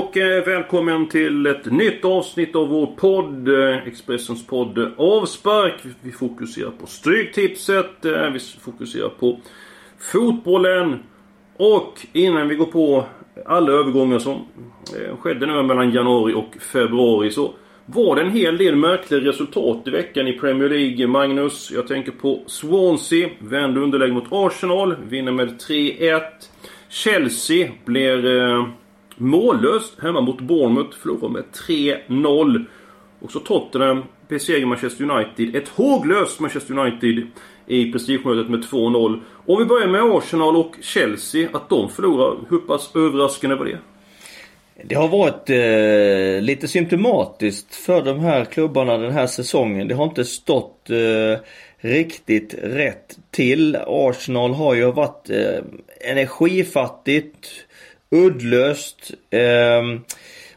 Och eh, välkommen till ett nytt avsnitt av vår podd. Eh, Expressens podd Avspark. Vi fokuserar på Stryktipset. Eh, vi fokuserar på fotbollen. Och innan vi går på alla övergångar som skedde nu mellan januari och februari så var det en hel del märkliga resultat i veckan i Premier League, Magnus. Jag tänker på Swansea. Vände underläge mot Arsenal. Vinner med 3-1. Chelsea blir eh, mållöst hemma mot Bournemouth. Förlorar med 3-0. Och så Tottenham besegrar Manchester United. Ett håglöst Manchester United i prestigemötet med 2-0. Om vi börjar med Arsenal och Chelsea. Att de förlorar. Hur pass överraskande var det? Det har varit eh, lite symptomatiskt för de här klubbarna den här säsongen. Det har inte stått eh, riktigt rätt till. Arsenal har ju varit eh, energifattigt, uddlöst. Eh,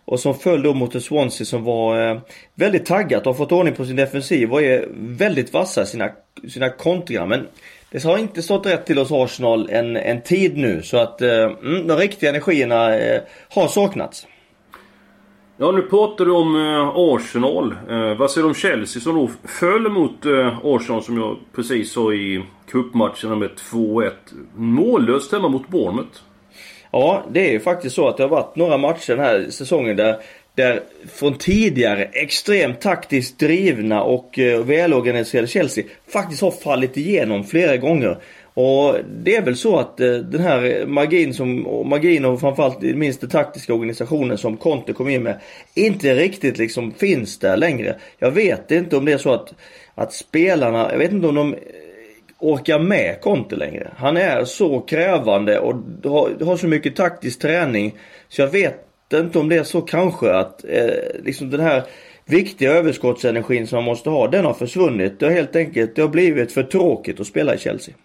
och som föll då mot en Swansea som var eh, väldigt taggat och har fått ordning på sin defensiv och är väldigt vassa i sina, sina kontringar. Men det har inte stått rätt till hos Arsenal en, en tid nu så att eh, mm, de riktiga energierna eh, har saknats. Ja, nu pratar du om eh, Arsenal. Eh, vad säger du om Chelsea som då föll mot eh, Arsenal som jag precis sa i cupmatcherna med 2-1. Mållöst hemma mot Bournemouth. Ja, det är ju faktiskt så att det har varit några matcher den här säsongen där där från tidigare extremt taktiskt drivna och eh, välorganiserade Chelsea faktiskt har fallit igenom flera gånger. Och det är väl så att eh, den här magin som, och magin och framförallt minst den taktiska organisationen som Conte kom in med inte riktigt liksom finns där längre. Jag vet inte om det är så att, att spelarna, jag vet inte om de orkar med Conte längre. Han är så krävande och har, har så mycket taktisk träning så jag vet inte om det är så kanske att eh, liksom den här viktiga överskottsenergin som man måste ha, den har försvunnit. Det har helt enkelt det har blivit för tråkigt att spela i Chelsea.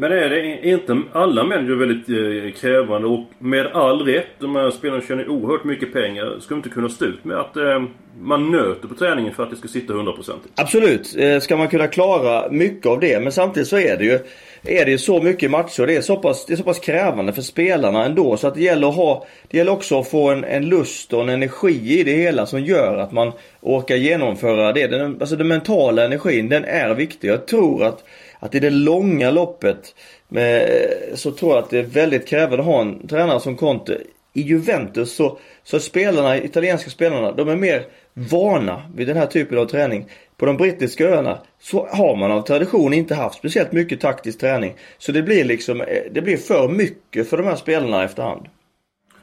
Men är det inte alla människor väldigt eh, krävande och med all rätt, de här spelarna tjänar oerhört mycket pengar. Ska vi inte kunna stå ut med att eh, man nöter på träningen för att det ska sitta 100%? Absolut, eh, ska man kunna klara mycket av det. Men samtidigt så är det ju är det ju så mycket matcher. Det är så pass, det är så pass krävande för spelarna ändå. Så att det gäller att ha, det gäller också att få en, en lust och en energi i det hela som gör att man orkar genomföra det. Den, alltså den mentala energin, den är viktig. Jag tror att, att i det långa loppet med, så tror jag att det är väldigt krävande att ha en tränare som Conte. I Juventus så, så spelarna, italienska spelarna, de är mer vana vid den här typen av träning. På de brittiska öarna så har man av tradition inte haft speciellt mycket taktisk träning. Så det blir liksom, eh, det blir för mycket för de här spelarna efterhand.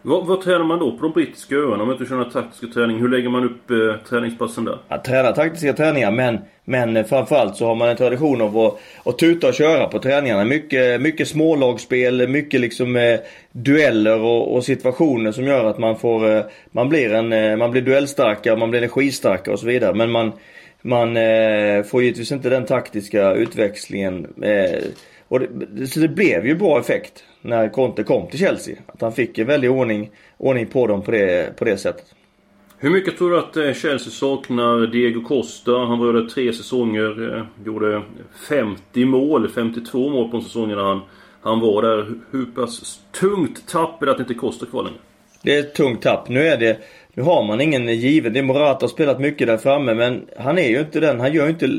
Vad, vad tränar man då på de brittiska öarna om man inte kör någon taktiska träning? Hur lägger man upp eh, träningspassen där? Att träna taktiska träningar men, men eh, framförallt så har man en tradition av att, att tuta och köra på träningarna. Mycket, mycket smålagsspel, mycket liksom eh, dueller och, och, situationer som gör att man får, eh, man blir en, eh, man blir duellstarkare, man blir energistarkare och så vidare. Men man, man eh, får givetvis inte den taktiska utväxlingen. Eh, och det, så det blev ju bra effekt när Conte kom till Chelsea. Att han fick en väldig ordning, ordning på dem på det, på det sättet. Hur mycket tror du att eh, Chelsea saknar Diego Costa? Han var där tre säsonger. Eh, gjorde 50 mål, 52 mål på en säsong när han, han var där. Hur pass tungt tapp är det att inte Costa kvar längre? Det är ett tungt tapp. Nu är det nu har man ingen given. Det är Morata har spelat mycket där framme men han är ju inte den. Han gör ju inte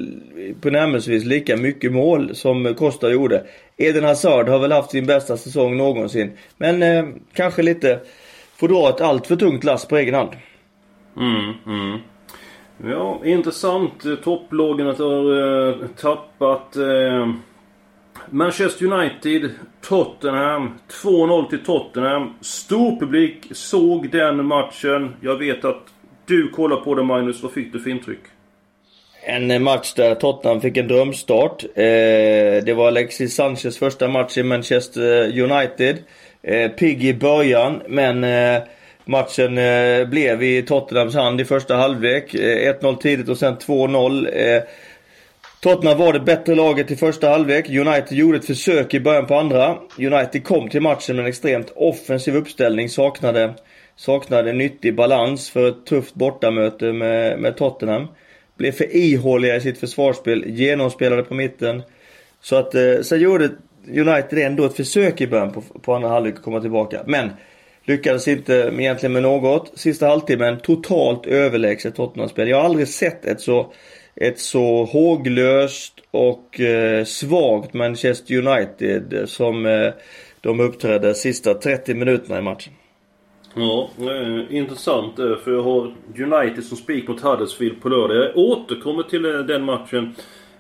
på närmelsevis lika mycket mål som Costa gjorde. Eden Hazard har väl haft sin bästa säsong någonsin. Men eh, kanske lite får dra ett allt för tungt last på egen hand. Mm, mm. Ja, intressant. Topplagen har eh, tappat eh, Manchester United, Tottenham. 2-0 till Tottenham. Stor publik såg den matchen. Jag vet att du kollar på den Magnus. Vad fick du för intryck? en eh, match där Tottenham fick en drömstart. Eh, det var Alexis Sanchez första match i Manchester United. Eh, pigg i början, men matchen blev i Tottenhams hand i första halvlek. 1-0 tidigt och sen 2-0. Tottenham var det bättre laget i första halvlek. United gjorde ett försök i början på andra. United kom till matchen med en extremt offensiv uppställning. Saknade, saknade nyttig balans för ett tufft bortamöte med, med Tottenham. Blev för ihåliga i sitt försvarsspel. Genomspelade på mitten. Så att, eh, sen gjorde United ändå ett försök i början på, på andra halvlek att komma tillbaka. Men lyckades inte egentligen med något. Sista halvtimmen totalt överlägset Tottenham-spel. Jag har aldrig sett ett så ett så håglöst och eh, svagt Manchester United som eh, de uppträdde sista 30 minuterna i matchen. Ja, eh, intressant eh, för jag har United som spik mot Huddersfield på lördag. Jag återkommer till eh, den matchen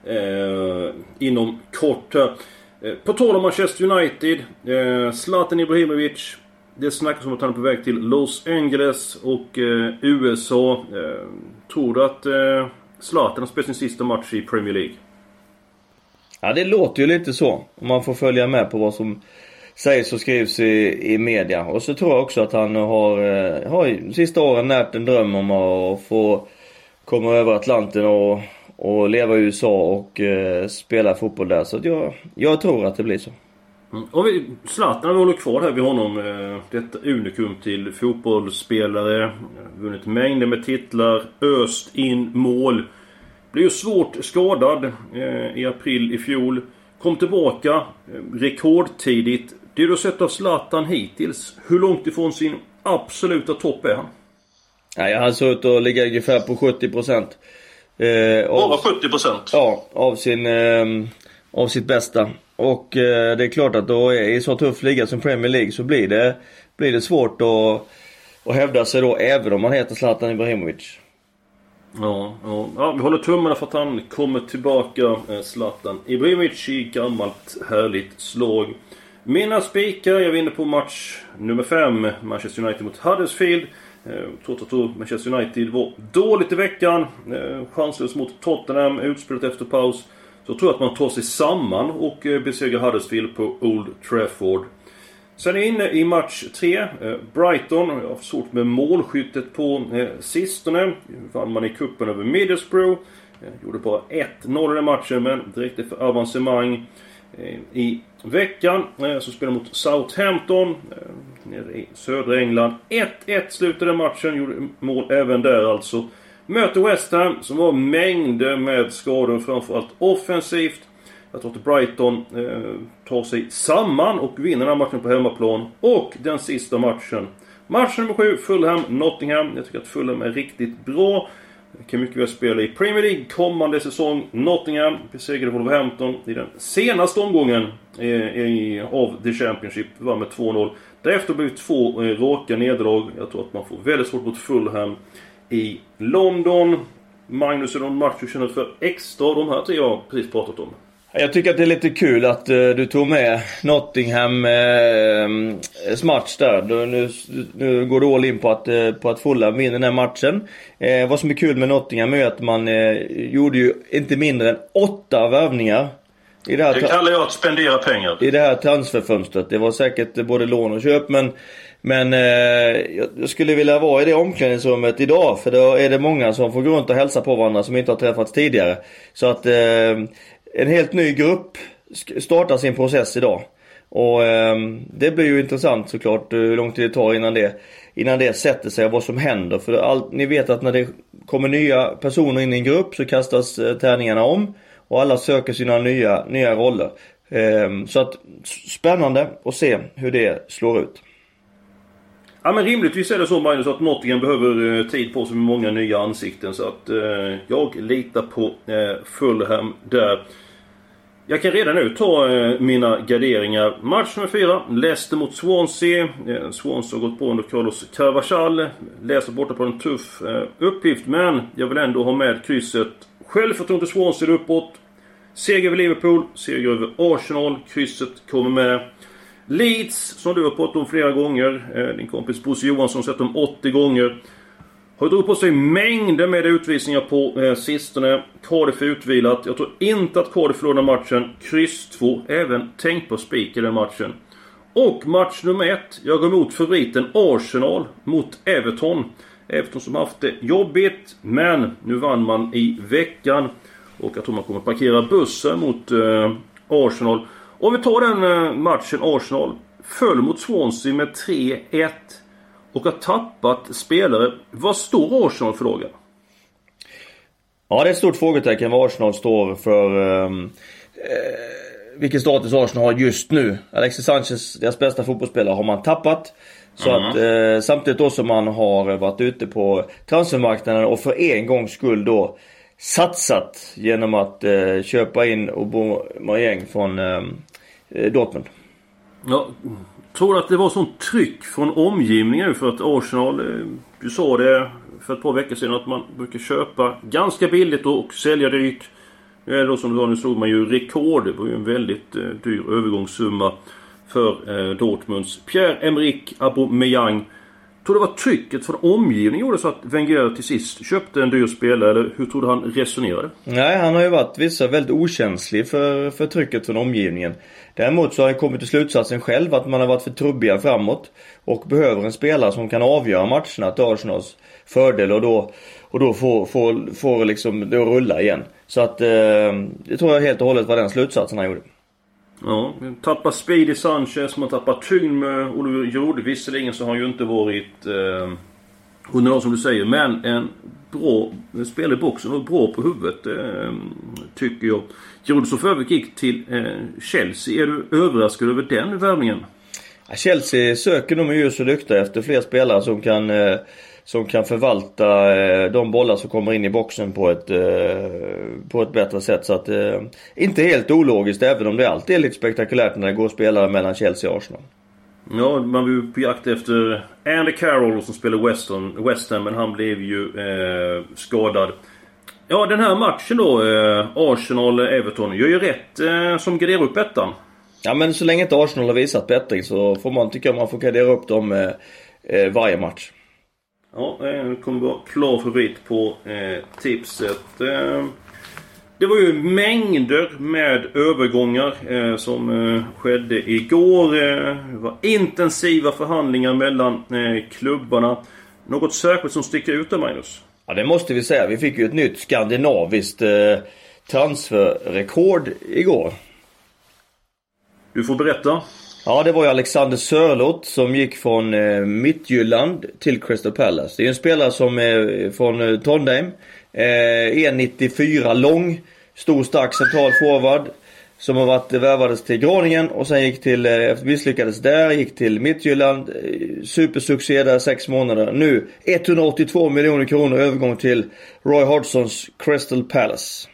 eh, inom kort här. Eh, på tal om Manchester United. Eh, Zlatan Ibrahimovic. Det snackas om att han är på väg till Los Angeles och USA. tror du att Zlatan har spelat sin sista match i Premier League. Ja, det låter ju lite så. Om man får följa med på vad som sägs och skrivs i, i media. Och så tror jag också att han har, eh, har sista åren närt en dröm om att få komma över Atlanten och, och leva i USA och eh, spela fotboll där. Så jag, jag tror att det blir så. Mm. Och vi, Zlatan vi håller kvar här vid honom. Eh, detta unikum till fotbollsspelare. Vunnit mängder med titlar. Öst in mål. Blev ju svårt skadad eh, i april i fjol. Kom tillbaka eh, rekordtidigt. Det du har sett av Zlatan hittills. Hur långt ifrån sin absoluta topp är han? Nej, han ser ut att ligga ungefär på 70 procent. Eh, Bara 70 procent? Ja, av sin... Eh, av sitt bästa. Och eh, det är klart att då i så tuff liga som Premier League så blir det, blir det svårt att, att hävda sig då även om man heter Zlatan Ibrahimovic. Ja, ja. ja, vi håller tummarna för att han kommer tillbaka, eh, Zlatan Ibrahimovic i gammalt härligt slag. Mina spikar, jag vinner på match nummer 5, Manchester United mot Huddersfield. Eh, trots att Manchester United var dåligt i veckan. Eh, chanslös mot Tottenham, utspelat efter paus. Så tror jag att man tar sig samman och eh, besegrar Huddersfield på Old Trafford. Sen är jag inne i match 3. Eh, Brighton. Jag har haft svårt med målskyttet på eh, sistone. Vann man i kuppen över Middlesbrough. Gjorde bara 1-0 i den matchen men direkt efter avancemang. I veckan så spelar mot Southampton nere i södra England. 1-1 slutade matchen. Gjorde mål även där alltså. Möter West Ham som har mängder med skador, framförallt offensivt. Jag tror att Brighton eh, tar sig samman och vinner den här matchen på hemmaplan. Och den sista matchen. Match nummer 7, Fulham-Nottingham. Jag tycker att Fulham är riktigt bra. Kan mycket väl spela i Premier League kommande säsong. Nottingham besegrade Wolverhampton i den senaste omgången eh, i, av The Championship. Vann med 2-0. Därefter blev det två eh, raka nederlag. Jag tror att man får väldigt svårt mot Fulham i London. Magnus, är det någon match du känner för extra de här tre jag precis pratat om? Jag tycker att det är lite kul att uh, du tog med Nottingham uh, match där. Du, nu, nu går du all in på att, uh, på att Fulham vinner den här matchen. Uh, vad som är kul med Nottingham är att man gjorde ju inte mindre än åtta värvningar. I det, här det kallar jag att spendera pengar. I det här transferfönstret. Det var säkert både lån och köp men men eh, jag skulle vilja vara i det omklädningsrummet idag för då är det många som får gå runt och hälsa på varandra som inte har träffats tidigare. Så att eh, en helt ny grupp startar sin process idag. Och eh, det blir ju intressant såklart eh, hur lång tid det tar innan det, innan det sätter sig och vad som händer. För all, ni vet att när det kommer nya personer in i en grupp så kastas eh, tärningarna om. Och alla söker sina nya, nya roller. Eh, så att spännande att se hur det slår ut. Ja men rimligtvis är det så Magnus att Nottingham behöver eh, tid på sig med många nya ansikten. Så att eh, jag litar på eh, Fulham där. Jag kan redan nu ta eh, mina garderingar. Match nummer 4. Leicester mot Swansea. Eh, Swansea har gått på under Carlos Carvajal. Leicester borta på en tuff eh, uppgift. Men jag vill ändå ha med krysset. Självförtroende Swansea uppåt. Seger över Liverpool. Seger över Arsenal. Krysset kommer med. Leeds, som du har pratat om flera gånger. Eh, din kompis Bosse Johansson har sett dem 80 gånger. Har dragit på sig mängder med utvisningar på eh, sistone. Cardiff är utvilat. Jag tror inte att Cardiff förlorar matchen. Kryss 2. Även tänk på spik i den matchen. Och match nummer ett. Jag går emot favoriten Arsenal mot Everton. Everton som haft det jobbigt. Men nu vann man i veckan. Och jag tror man kommer parkera bussen mot eh, Arsenal. Om vi tar den eh, matchen Arsenal. Föll mot Swansea med 3-1. Och har tappat spelare. Vad står Arsenal för Logan? Ja, det är ett stort frågetecken vad Arsenal står för. Ehm, eh, vilken status Arsenal har just nu. Alexis Sanchez, deras bästa fotbollsspelare, har man tappat. Så mm. att eh, samtidigt då som man har varit ute på transfermarknaden och för en gångs skull då satsat genom att eh, köpa in Aubameyang från eh, Dortmund. Ja, tror du att det var sånt tryck från omgivningen för att Arsenal, eh, du sa det för ett par veckor sedan att man brukar köpa ganska billigt och sälja dyrt. Nu är det då som du sa, nu slog man ju rekord. Det var ju en väldigt eh, dyr övergångssumma för eh, Dortmunds Pierre-Emerick Aubameyang. Tror du det var trycket från omgivningen gjorde så att Wenger till sist köpte en dyr spelare? Eller hur tror du han resonerade? Nej, han har ju varit vissa väldigt okänslig för, för trycket från omgivningen. Däremot så har han kommit till slutsatsen själv att man har varit för trubbiga framåt. Och behöver en spelare som kan avgöra matcherna till Arsenals fördel och då, och då får, får, får liksom det att rulla igen. Så att eh, det tror jag helt och hållet var den slutsatsen han gjorde. Ja, tappar Speedy Sanchez, man tappar tyngd med Oliver Giroud. Visserligen så har han ju inte varit eh, underlag som du säger, men en bra spelare i boxen och bra på huvudet eh, tycker jag. För övrigt gick till eh, Chelsea. Är du överraskad över den värvningen? Chelsea söker nog med ljus och lykta efter fler spelare som kan eh, som kan förvalta eh, de bollar som kommer in i boxen på ett, eh, på ett bättre sätt. Så att, eh, inte helt ologiskt även om det alltid är lite spektakulärt när det går spelare mellan Chelsea och Arsenal. Ja, man var ju på jakt efter Andy Carroll som spelar Weston, West Ham, men han blev ju eh, skadad. Ja, den här matchen då, eh, Arsenal-Everton, gör ju rätt eh, som garderar upp ettan. Ja, men så länge inte Arsenal har visat bättring så får man tycka man får gardera upp dem varje match. Ja, det kommer vara klar favorit på eh, tipset. Eh, det var ju mängder med övergångar eh, som eh, skedde igår. Eh, det var intensiva förhandlingar mellan eh, klubbarna. Något särskilt som sticker ut där, Magnus? Ja, det måste vi säga. Vi fick ju ett nytt skandinaviskt eh, transferrekord igår. Du får berätta. Ja, det var ju Alexander Sörlott som gick från eh, Midtjylland till Crystal Palace. Det är en spelare som är från eh, Trondheim. Eh, e 1,94 lång. Stor stark central forward. Som har varit värvades till Groningen och sen gick till, eh, misslyckades där, gick till Midtjylland. Eh, supersuccé där sex månader. Nu 182 miljoner kronor övergång till Roy Hodgsons Crystal Palace.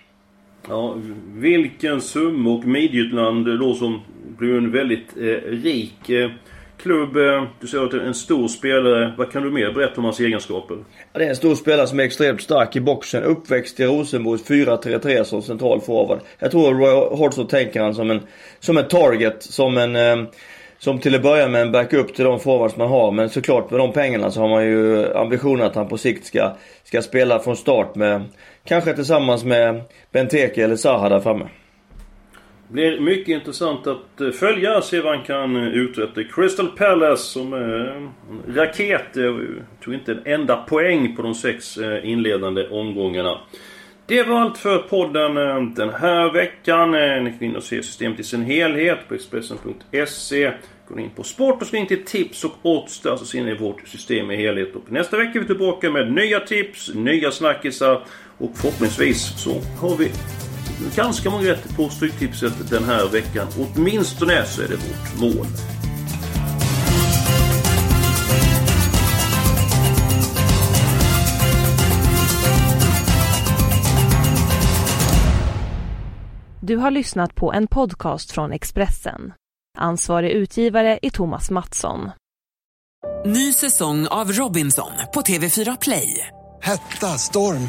Ja, vilken summa och Midjutland då som blev en väldigt eh, rik eh, klubb. Eh, du säger att det är en stor spelare. Vad kan du mer berätta om hans egenskaper? Ja, det är en stor spelare som är extremt stark i boxen. Uppväxt i Rosenborg 4-3-3 som central forward. Jag tror Roy Hodgson tänker han som en, som en target, som en eh, som till att börja med en backup till de forwards man har. Men såklart med de pengarna så har man ju ambitionen att han på sikt ska, ska spela från start med Kanske tillsammans med Benteke eller Zaha där framme. Blir mycket intressant att eh, följa, se vad han kan eh, uträtta. Crystal Palace som är en raket. Tog inte en enda poäng på de sex inledande omgångarna. Det var allt för podden den här veckan. Ni kan in och se systemet i sin helhet på Expressen.se. Gå in på sport och så in till tips och odds. Där så ser ni vårt system i helhet. Och nästa vecka är vi tillbaka med nya tips, nya snackisar och förhoppningsvis så har vi ganska många rätt på Stryktipset den här veckan. Åtminstone så är det vårt mål. Du har lyssnat på en podcast från Expressen. Ansvarig utgivare är Thomas Mattsson. Ny säsong av Robinson på TV4 Play. Hetta, storm